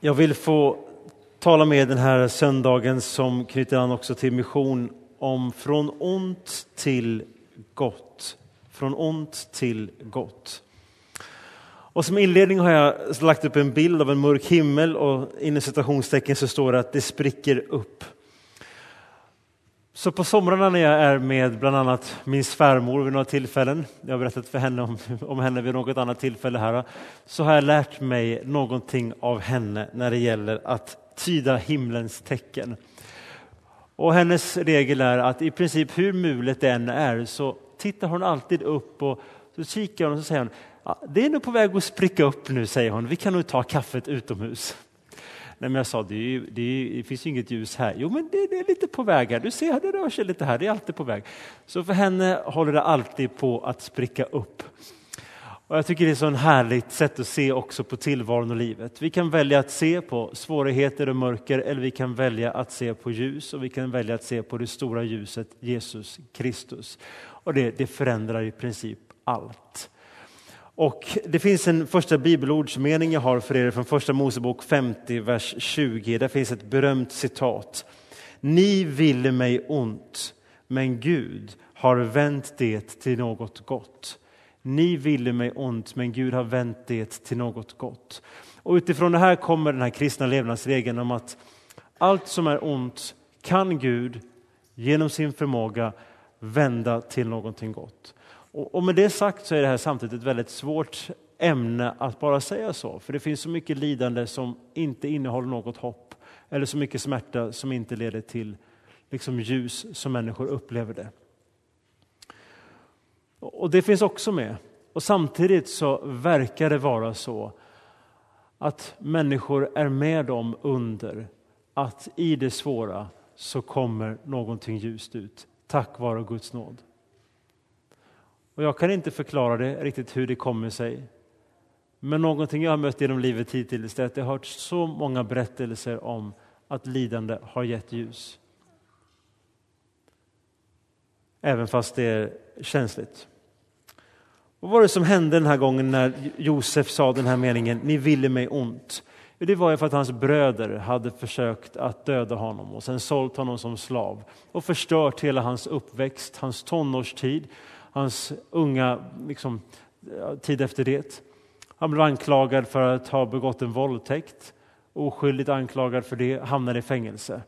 Jag vill få tala med den här söndagen som knyter an också till mission om från ont till gott. Från ont till gott. Och som inledning har jag lagt upp en bild av en mörk himmel och inom citationstecken så står det att det spricker upp. Så på somrarna när jag är med bland annat min svärmor vid några tillfällen, jag har berättat för henne om, om henne vid något annat tillfälle här, så har jag lärt mig någonting av henne när det gäller att tyda himlens tecken. Och hennes regel är att i princip hur mulet det än är så tittar hon alltid upp och så kikar hon och så säger hon, det är nog på väg att spricka upp nu, säger hon, vi kan nog ta kaffet utomhus. Nej, men jag sa, det, ju, det, ju, det finns ju inget ljus här. Jo, men det, det, är lite på väg här. Du ser, det rör sig lite här. Det är alltid på väg. Så för henne håller det alltid på att spricka upp. Och jag tycker det är ett så härligt sätt att se också på tillvaron och livet. Vi kan välja att se på svårigheter och mörker eller vi kan välja att se på ljus och vi kan välja att se på det stora ljuset Jesus Kristus. Och det, det förändrar i princip allt. Och det finns en första bibelordsmening jag har för er från första Mosebok 50, vers 20. Där finns ett berömt citat. Ni ville mig ont, men Gud har vänt det till något gott. Ni ville mig ont, men Gud har vänt det till något gott. Och utifrån det här kommer den här kristna levnadsregeln om att allt som är ont kan Gud genom sin förmåga vända till någonting gott. Och med det sagt så är det här samtidigt ett väldigt svårt ämne att bara säga så, för det finns så mycket lidande som inte innehåller något hopp, eller så mycket smärta som inte leder till liksom ljus som människor upplever det. Och det finns också med. Och samtidigt så verkar det vara så att människor är med om under att i det svåra så kommer någonting ljust ut, tack vare Guds nåd. Och jag kan inte förklara det riktigt hur det kommer sig. Men någonting jag har mött genom livet hittills är att jag har hört så många berättelser om att lidande har gett ljus. Även fast det är känsligt. Vad var det som hände den här gången när Josef sa den här meningen, ni ville mig ont? Det var ju för att hans bröder hade försökt att döda honom och sen sålt honom som slav och förstört hela hans uppväxt, hans tonårstid, hans unga liksom, eh, tid efter det. Han blev anklagad för att ha begått en våldtäkt, oskyldigt anklagad för det, hamnade i fängelse.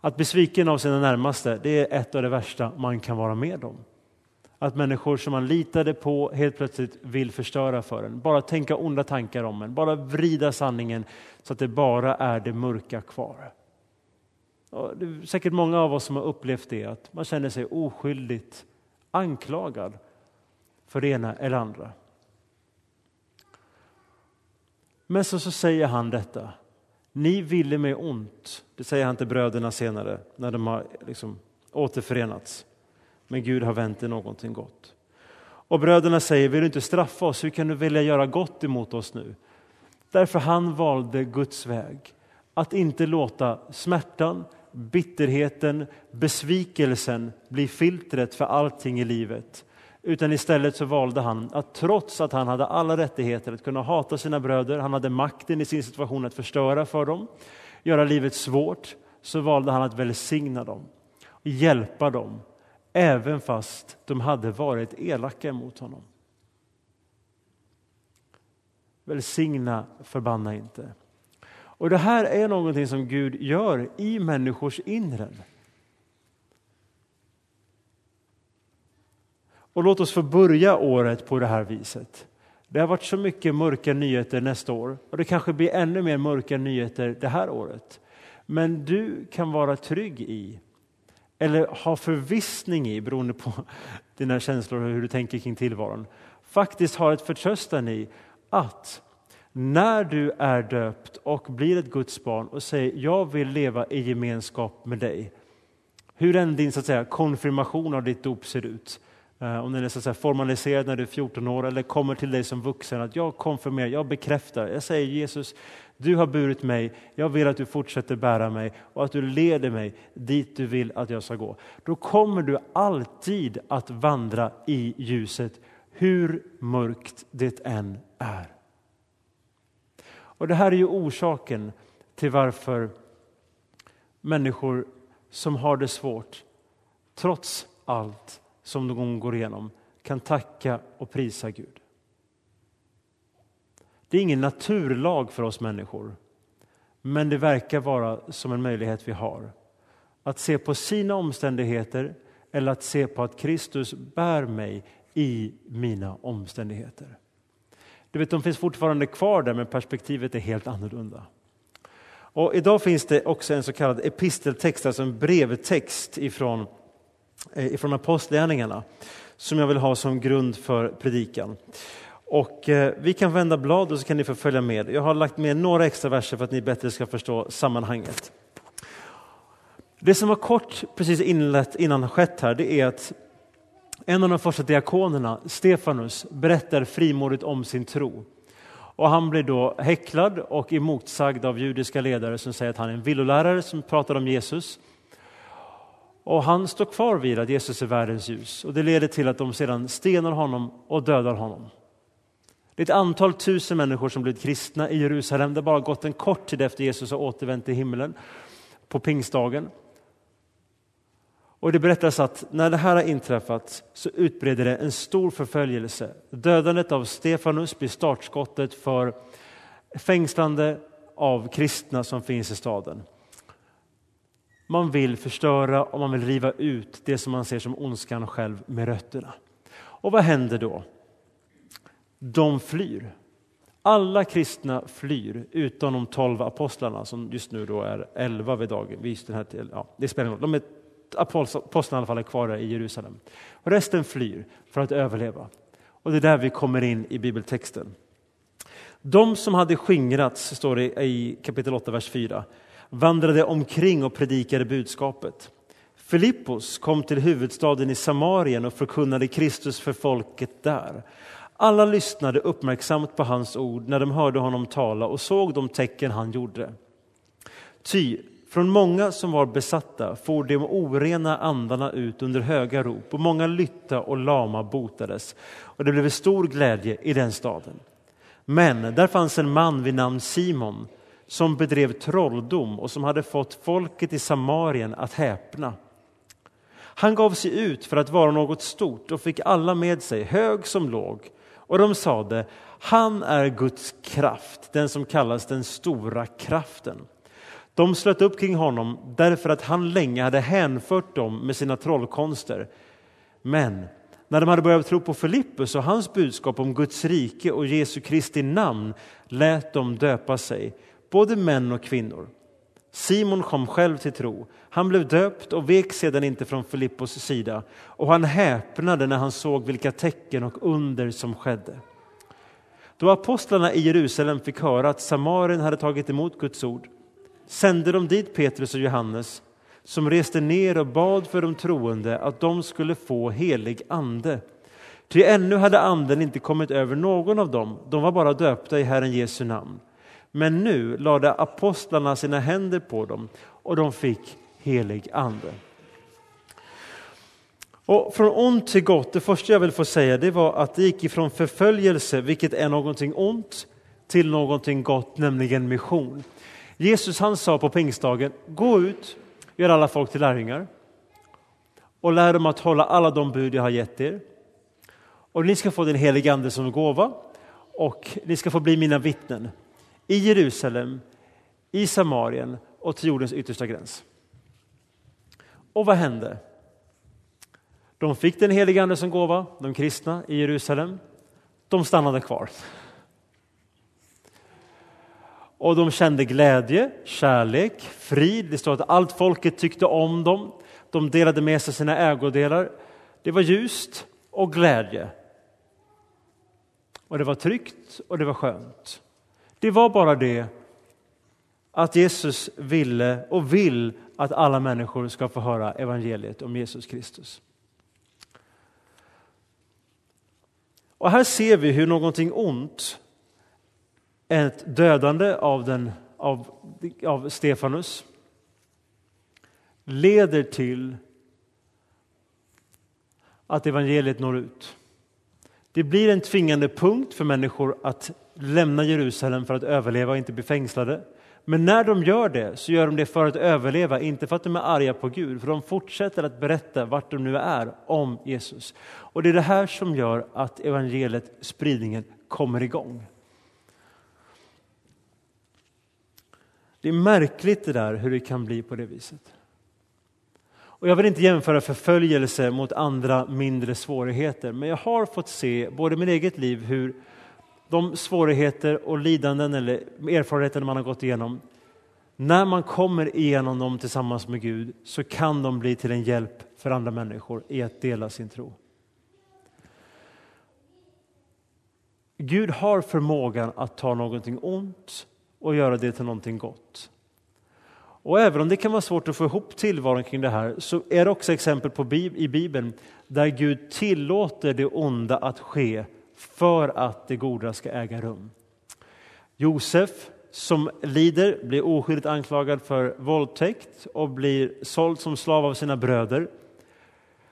Att besviken av sina närmaste, det är ett av det värsta man kan vara med om. Att människor som man litade på helt plötsligt vill förstöra för en, bara tänka onda tankar om en, bara vrida sanningen så att det bara är det mörka kvar. Och det är säkert många av oss som har upplevt det, att man känner sig oskyldigt anklagad för det ena eller andra. Men så, så säger han detta. Ni ville mig ont. Det säger han till bröderna senare när de har liksom återförenats. Men Gud har vänt till någonting gott. Och bröderna säger, vill du inte straffa oss? Hur kan du vilja göra gott emot oss nu? Därför han valde Guds väg. Att inte låta smärtan, bitterheten, besvikelsen bli filtret för allting i livet. Utan istället så valde han att trots att han hade alla rättigheter att kunna hata sina bröder, han hade makten i sin situation att förstöra för dem, göra livet svårt, så valde han att välsigna dem, hjälpa dem, även fast de hade varit elaka mot honom. Välsigna, förbanna inte. Och det här är någonting som Gud gör i människors inre. Och låt oss få börja året på det här viset. Det har varit så mycket mörka nyheter nästa år och det kanske blir ännu mer mörka nyheter det här året. Men du kan vara trygg i, eller ha förvissning i, beroende på dina känslor och hur du tänker kring tillvaron, faktiskt ha ett förtröstan i att när du är döpt och blir ett Guds barn och säger jag vill leva i gemenskap med dig. Hur än din så att säga, konfirmation av ditt dop ser ut. Eh, om den är så att säga, formaliserad när du är 14 år eller kommer till dig som vuxen. Att jag konfirmerar, jag bekräftar. Jag säger Jesus, du har burit mig. Jag vill att du fortsätter bära mig och att du leder mig dit du vill att jag ska gå. Då kommer du alltid att vandra i ljuset hur mörkt det än är. Och det här är ju orsaken till varför människor som har det svårt, trots allt som de går igenom, kan tacka och prisa Gud. Det är ingen naturlag för oss människor, men det verkar vara som en möjlighet vi har. Att se på sina omständigheter eller att se på att Kristus bär mig i mina omständigheter. Du vet, de finns fortfarande kvar där, men perspektivet är helt annorlunda. Och idag finns det också en så kallad episteltext, alltså en brevtext ifrån, eh, ifrån apostlagärningarna som jag vill ha som grund för predikan. Och eh, vi kan vända blad och så kan ni få följa med. Jag har lagt med några extra verser för att ni bättre ska förstå sammanhanget. Det som var kort precis inlett innan skett här, det är att en av de första diakonerna, Stefanus, berättar frimodigt om sin tro. Och han blir då häcklad och emotsagd av judiska ledare som säger att han är en villolärare som pratar om Jesus. Och han står kvar vid att Jesus är världens ljus och det leder till att de sedan stenar honom och dödar honom. Det är ett antal tusen människor som blivit kristna i Jerusalem. Det har bara gått en kort tid efter Jesus har återvänt till himlen på pingstdagen. Och det berättas att när det här har inträffat så utbreder det en stor förföljelse. Dödandet av Stefanus blir startskottet för fängslande av kristna som finns i staden. Man vill förstöra och man vill riva ut det som man ser som ondskan själv med rötterna. Och vad händer då? De flyr. Alla kristna flyr utom de tolv apostlarna som just nu då är elva vid dagen. Vid den här, ja, det spelar De är apostlarna i alla fall är kvar i Jerusalem. Och resten flyr för att överleva. Och det är där vi kommer in i bibeltexten. De som hade skingrats, står det i kapitel 8, vers 4, vandrade omkring och predikade budskapet. Filippos kom till huvudstaden i Samarien och förkunnade Kristus för folket där. Alla lyssnade uppmärksamt på hans ord när de hörde honom tala och såg de tecken han gjorde. Ty från många som var besatta for de orena andarna ut under höga rop och många lytta och lama botades och det blev stor glädje i den staden. Men där fanns en man vid namn Simon som bedrev trolldom och som hade fått folket i Samarien att häpna. Han gav sig ut för att vara något stort och fick alla med sig, hög som låg. Och de sade, han är Guds kraft, den som kallas den stora kraften. De slöt upp kring honom därför att han länge hade hänfört dem med sina trollkonster. Men när de hade börjat tro på Filippus och hans budskap om Guds rike och Jesu Kristi namn lät de döpa sig, både män och kvinnor. Simon kom själv till tro. Han blev döpt och vek sedan inte från Filippos sida och han häpnade när han såg vilka tecken och under som skedde. Då apostlarna i Jerusalem fick höra att Samarien hade tagit emot Guds ord sände de dit Petrus och Johannes som reste ner och bad för de troende att de skulle få helig ande. Ty ännu hade anden inte kommit över någon av dem, de var bara döpta i Herren Jesu namn. Men nu lade apostlarna sina händer på dem och de fick helig ande. Och från ont till gott, det första jag vill få säga det var att det gick ifrån förföljelse, vilket är någonting ont, till någonting gott, nämligen mission. Jesus han sa på pingstdagen, gå ut, gör alla folk till lärjungar och lär dem att hålla alla de bud jag har gett er. Och ni ska få den helige Ande som gåva och ni ska få bli mina vittnen i Jerusalem, i Samarien och till jordens yttersta gräns. Och vad hände? De fick den helige Ande som gåva, de kristna i Jerusalem. De stannade kvar. Och de kände glädje, kärlek, frid. Det står att allt folket tyckte om dem. De delade med sig sina ägodelar. Det var ljust och glädje. Och det var tryggt och det var skönt. Det var bara det att Jesus ville och vill att alla människor ska få höra evangeliet om Jesus Kristus. Och här ser vi hur någonting ont ett dödande av, den, av, av Stefanus leder till att evangeliet når ut. Det blir en tvingande punkt för människor att lämna Jerusalem för att överleva och inte bli fängslade. Men när de gör det så gör de det för att överleva, inte för att de är arga på Gud. För de fortsätter att berätta vart de nu är om Jesus. Och det är det här som gör att evangeliet, spridningen, kommer igång. Det är märkligt det där hur det kan bli på det viset. Och jag vill inte jämföra förföljelse mot andra mindre svårigheter, men jag har fått se, både i mitt eget liv, hur de svårigheter och lidanden eller erfarenheter man har gått igenom, när man kommer igenom dem tillsammans med Gud så kan de bli till en hjälp för andra människor i att dela sin tro. Gud har förmågan att ta någonting ont och göra det till någonting gott. Och även om det kan vara svårt att få ihop tillvaron kring det här så är det också exempel på i Bibeln där Gud tillåter det onda att ske för att det goda ska äga rum. Josef som lider, blir oskyldigt anklagad för våldtäkt och blir såld som slav av sina bröder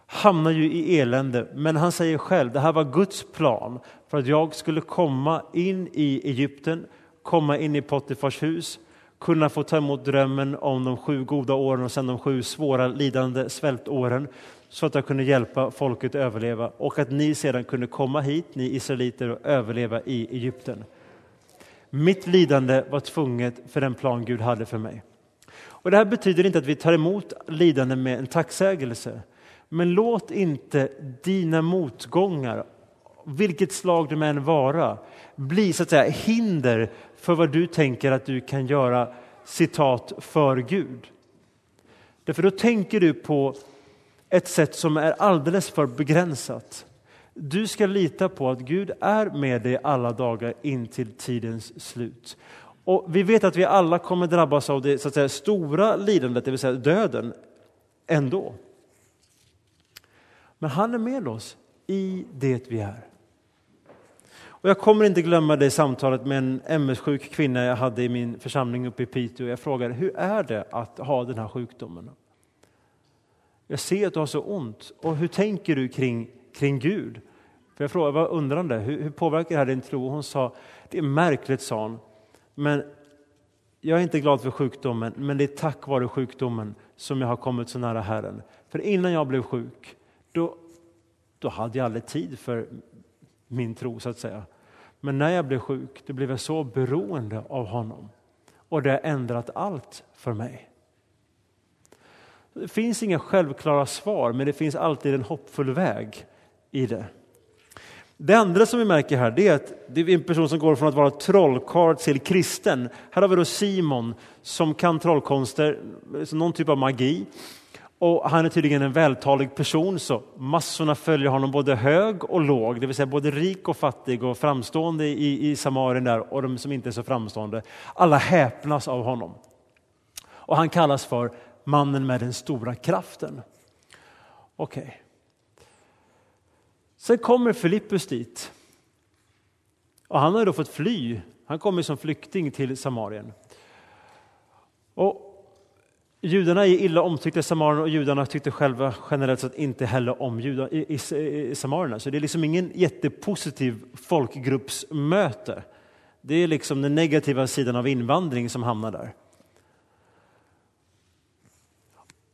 hamnar ju i elände, men han säger själv det här var Guds plan för att jag skulle komma in i Egypten, komma in i Pottifars hus kunna få ta emot drömmen om de sju goda åren och sen de sju svåra lidande svältåren så att jag kunde hjälpa folket att överleva och att ni sedan kunde komma hit, ni israeliter, och överleva i Egypten. Mitt lidande var tvunget för den plan Gud hade för mig. Och Det här betyder inte att vi tar emot lidande med en tacksägelse. Men låt inte dina motgångar, vilket slag de än vara, bli så att säga hinder för vad du tänker att du kan göra citat för Gud. Därför då tänker du på ett sätt som är alldeles för begränsat. Du ska lita på att Gud är med dig alla dagar in till tidens slut. Och Vi vet att vi alla kommer drabbas av det så att säga, stora lidandet, det vill säga döden, ändå. Men han är med oss i det vi är. Och jag kommer inte glömma det samtalet med en MS-sjuk kvinna jag hade i min församling uppe i Piteå. Jag frågade hur är det att ha den här sjukdomen? Jag ser att du har så ont. Och hur tänker du kring, kring Gud? För jag frågade, var undrande, hur, hur påverkar det här din tro? Hon sa, det är märkligt, sa hon, men jag är inte glad för sjukdomen, men det är tack vare sjukdomen som jag har kommit så nära Herren. För innan jag blev sjuk, då, då hade jag aldrig tid för min tro så att säga. Men när jag blev sjuk, då blev jag så beroende av honom. Och det har ändrat allt för mig. Det finns inga självklara svar, men det finns alltid en hoppfull väg i det. Det andra som vi märker här det är att det är en person som går från att vara trollkarl till kristen. Här har vi då Simon som kan trollkonster, någon typ av magi. Och han är tydligen en vältalig person, så massorna följer honom både hög och låg, det vill säga både rik och fattig och framstående i, i Samarien där och de som inte är så framstående. Alla häpnas av honom. Och han kallas för mannen med den stora kraften. Okej. Okay. Sen kommer Filippus dit. Och han har då fått fly. Han kommer som flykting till Samarien. Och Judarna är illa omtyckta i Samarien och judarna tyckte själva generellt sett inte heller om judar, i, i, i Samarierna. Så det är liksom ingen jättepositiv folkgruppsmöte. Det är liksom den negativa sidan av invandring som hamnar där.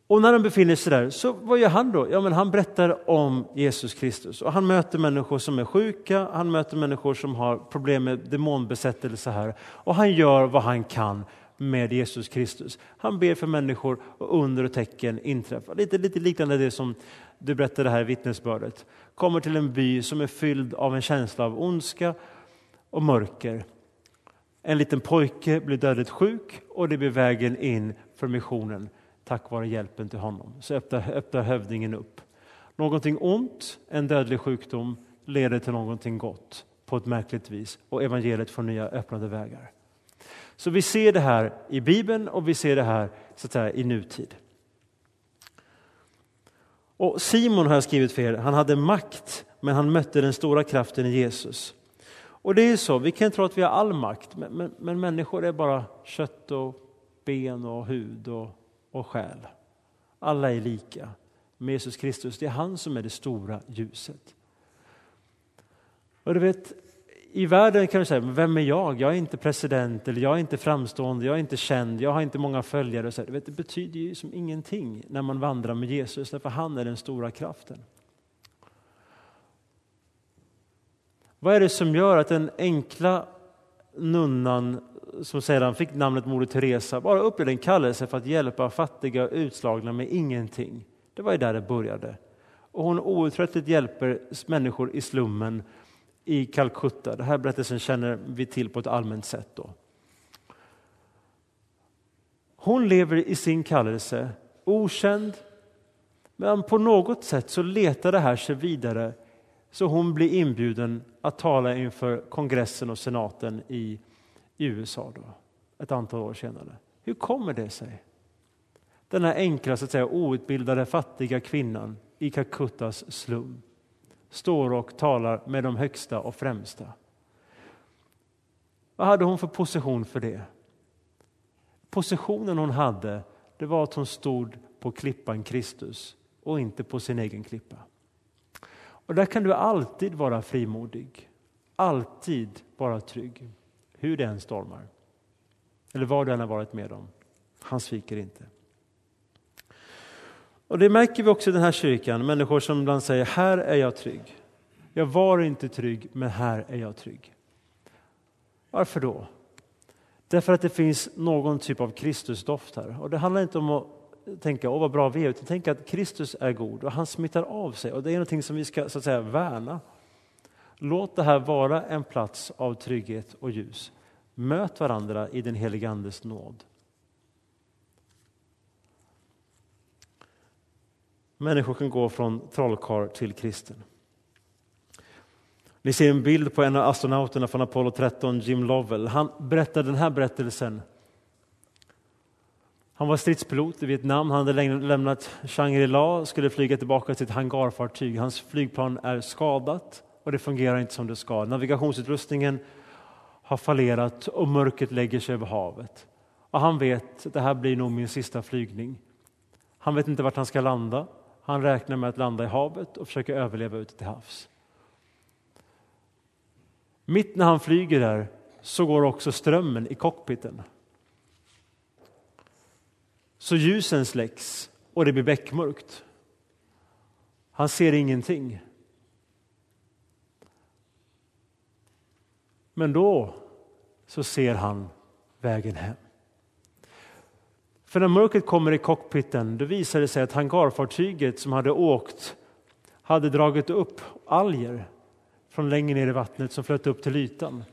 Och när de befinner sig där, så vad gör han då? Ja, men han berättar om Jesus Kristus. Och han möter människor som är sjuka, han möter människor som har problem med demonbesättelse här. Och han gör vad han kan med Jesus Kristus. Han ber för människor och under och tecken inträffar. Lite, lite liknande det som du berättade här i vittnesbördet. Kommer till en by som är fylld av en känsla av ondska och mörker. En liten pojke blir dödligt sjuk och det blir vägen in för missionen tack vare hjälpen till honom. Så öppnar, öppnar hövdingen upp. Någonting ont, en dödlig sjukdom, leder till någonting gott på ett märkligt vis och evangeliet får nya öppnade vägar. Så vi ser det här i Bibeln och vi ser det här så att säga, i nutid. Och Simon har jag skrivit för er, han hade makt men han mötte den stora kraften i Jesus. Och det är så, vi kan tro att vi har all makt men, men, men människor är bara kött och ben och hud och, och själ. Alla är lika. Med Jesus Kristus, det är han som är det stora ljuset. Och du vet, i världen kan du säga, vem är jag? Jag är inte president, eller jag är inte framstående, jag är inte känd, jag har inte många följare. Så det betyder ju som ingenting när man vandrar med Jesus, därför han är den stora kraften. Vad är det som gör att den enkla nunnan som sedan fick namnet Moder Teresa bara upplevde en kallelse för att hjälpa fattiga och utslagna med ingenting? Det var ju där det började. Och hon outtröttligt hjälper människor i slummen i Calcutta. Den här berättelsen känner vi till på ett allmänt sätt. Då. Hon lever i sin kallelse, okänd, men på något sätt så letar det här sig vidare så hon blir inbjuden att tala inför kongressen och senaten i, USA då, ett antal år senare. Hur kommer det sig? Den här enkla, så att säga, outbildade, fattiga kvinnan i Calcuttas slum står och talar med de högsta och främsta. Vad hade hon för position för det? Positionen hon hade det var att hon stod på klippan Kristus och inte på sin egen klippa. Och där kan du alltid vara frimodig, alltid vara trygg, hur det än stormar. Eller vad du än har varit med om. Han sviker inte. Och Det märker vi också i den här kyrkan, människor som ibland säger här är jag trygg. Jag var inte trygg, men här är jag trygg. Varför då? Därför att det finns någon typ av Kristusdoft här. Och det handlar inte om att tänka åh vad bra vi är, utan tänka att Kristus är god och han smittar av sig. Och det är någonting som vi ska så att säga värna. Låt det här vara en plats av trygghet och ljus. Möt varandra i den helige Andes nåd. Människor kan gå från trollkarl till kristen. Ni ser en bild på en av astronauterna från Apollo 13, Jim Lovell. Han berättar den här berättelsen. Han var stridspilot i Vietnam, han hade lämnat Shangri-La och skulle flyga tillbaka till ett hangarfartyg. Hans flygplan är skadat och det fungerar inte som det ska. Navigationsutrustningen har fallerat och mörkret lägger sig över havet. Och han vet att det här blir nog min sista flygning. Han vet inte vart han ska landa. Han räknar med att landa i havet och försöker överleva ute till havs. Mitt när han flyger där så går också strömmen i cockpiten. Så ljusen släcks och det blir beckmörkt. Han ser ingenting. Men då så ser han vägen hem. För när mörkret kommer i cockpiten då visar det sig att hangarfartyget som hade åkt hade dragit upp alger från längre ner i vattnet som flöt upp till ytan.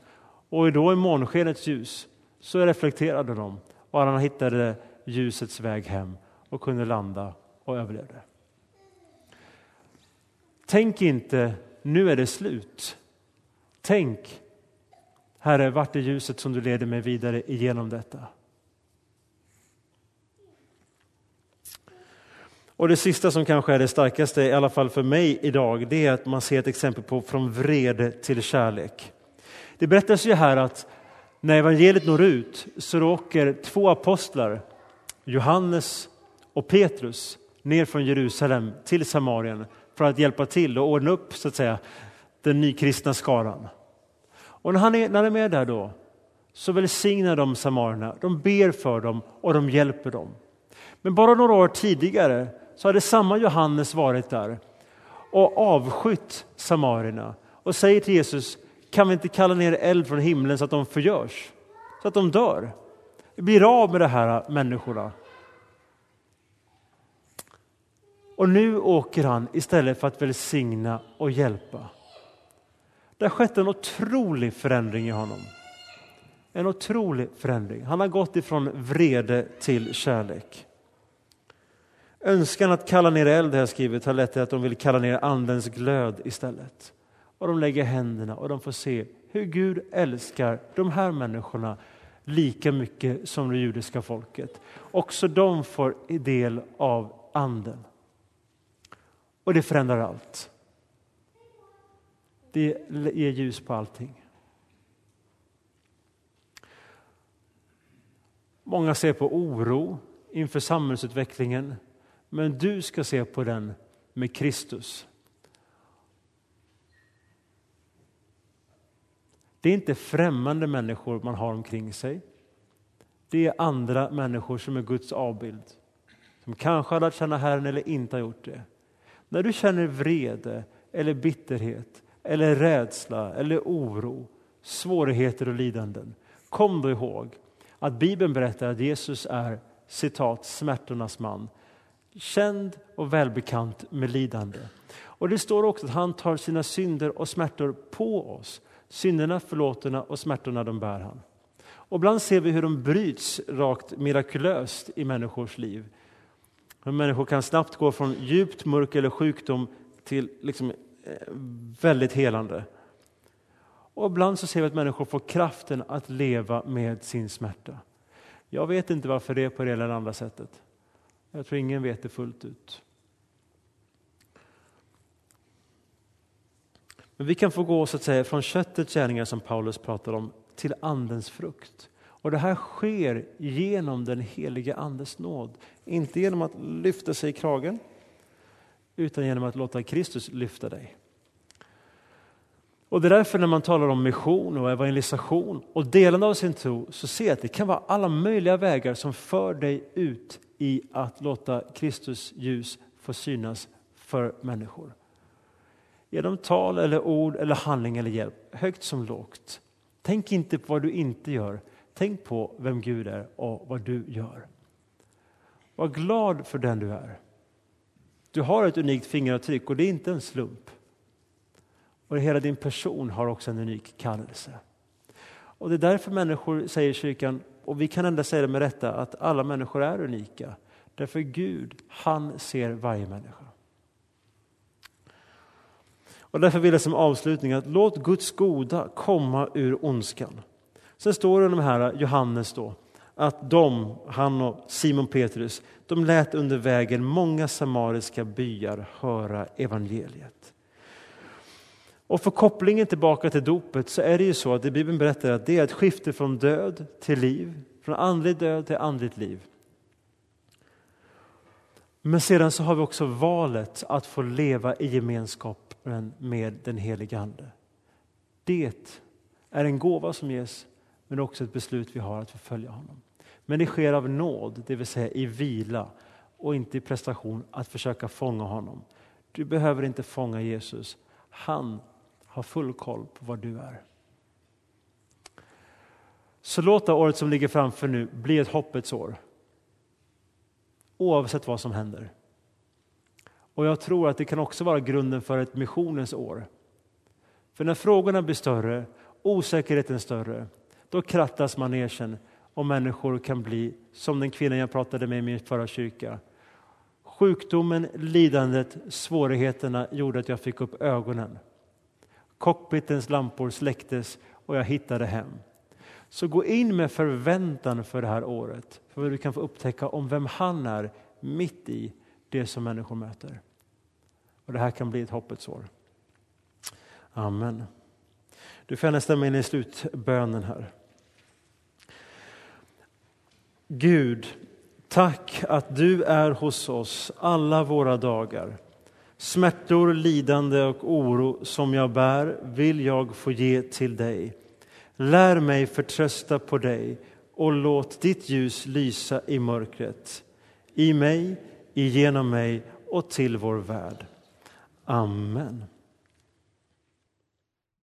Och då i månskenets ljus så reflekterade de och han hittade ljusets väg hem och kunde landa och överlevde. Tänk inte, nu är det slut. Tänk, Herre, vart är ljuset som du leder mig vidare igenom detta? Och det sista som kanske är det starkaste, i alla fall för mig idag, det är att man ser ett exempel på från vrede till kärlek. Det berättas ju här att när evangeliet når ut så åker två apostlar, Johannes och Petrus, ner från Jerusalem till Samarien för att hjälpa till och ordna upp så att säga, den nykristna skaran. Och när han är, när han är med där då så välsignar de samarierna, de ber för dem och de hjälper dem. Men bara några år tidigare så hade samma Johannes varit där och avskytt samarierna och säger till Jesus, kan vi inte kalla ner eld från himlen så att de förgörs? Så att de dör. Vi blir av med de här människorna. Och nu åker han istället för att välsigna och hjälpa. Det har skett en otrolig förändring i honom. En otrolig förändring. Han har gått ifrån vrede till kärlek. Önskan att kalla ner eld, har skrivet, har lett till att de vill kalla ner andens glöd istället. Och de lägger händerna och de får se hur Gud älskar de här människorna lika mycket som det judiska folket. Också de får del av anden. Och det förändrar allt. Det ger ljus på allting. Många ser på oro inför samhällsutvecklingen men du ska se på den med Kristus. Det är inte främmande människor man har omkring sig. Det är andra människor som är Guds avbild. Som kanske har lärt känna Herren eller inte har gjort det. När du känner vrede eller bitterhet eller rädsla eller oro, svårigheter och lidanden. Kom då ihåg att Bibeln berättar att Jesus är citat smärtornas man. Känd och välbekant med lidande. Och det står också att han tar sina synder och smärtor på oss. Synderna förlåtna och smärtorna de bär han. Och ibland ser vi hur de bryts rakt mirakulöst i människors liv. Hur människor kan snabbt gå från djupt mörker eller sjukdom till liksom eh, väldigt helande. Och ibland så ser vi att människor får kraften att leva med sin smärta. Jag vet inte varför det är på det eller andra sättet. Jag tror ingen vet det fullt ut. Men vi kan få gå så att säga från köttets gärningar som Paulus pratar om till andens frukt. Och det här sker genom den helige andes nåd. Inte genom att lyfta sig i kragen utan genom att låta Kristus lyfta dig. Och det är därför när man talar om mission och evangelisation och delande av sin tro så ser jag att det kan vara alla möjliga vägar som för dig ut i att låta Kristus ljus få synas för människor. Genom tal eller ord eller handling eller hjälp, högt som lågt. Tänk inte på vad du inte gör, tänk på vem Gud är och vad du gör. Var glad för den du är. Du har ett unikt fingeravtryck och det är inte en slump. Och hela din person har också en unik kallelse. Och det är därför människor säger i kyrkan, och vi kan ändå säga det med rätta, att alla människor är unika. Därför Gud, han ser varje människa. Och därför vill jag som avslutning att låt Guds goda komma ur ondskan. Sen står det om de här Johannes då, att de, han och Simon Petrus, de lät under vägen många samariska byar höra evangeliet. Och för kopplingen tillbaka till dopet så är det ju så att det Bibeln berättar att det är ett skifte från död till liv, från andlig död till andligt liv. Men sedan så har vi också valet att få leva i gemenskapen med den helige Ande. Det är en gåva som ges, men också ett beslut vi har att förfölja honom. Men det sker av nåd, det vill säga i vila och inte i prestation att försöka fånga honom. Du behöver inte fånga Jesus. Han har full koll på var du är. Så låt det året som ligger framför nu bli ett hoppets år. Oavsett vad som händer. Och jag tror att det kan också vara grunden för ett missionens år. För när frågorna blir större, osäkerheten större, då krattas manegen och människor kan bli som den kvinnan jag pratade med i min förra kyrka. Sjukdomen, lidandet, svårigheterna gjorde att jag fick upp ögonen. Cockpitens lampor släcktes och jag hittade hem. Så gå in med förväntan för det här året, för vad du kan få upptäcka om vem han är mitt i det som människor möter. Och Det här kan bli ett hoppets år. Amen. Du får gärna stämma in i slutbönen här. Gud, tack att du är hos oss alla våra dagar. Smärtor, lidande och oro som jag bär vill jag få ge till dig. Lär mig förtrösta på dig och låt ditt ljus lysa i mörkret, i mig, igenom mig och till vår värld. Amen.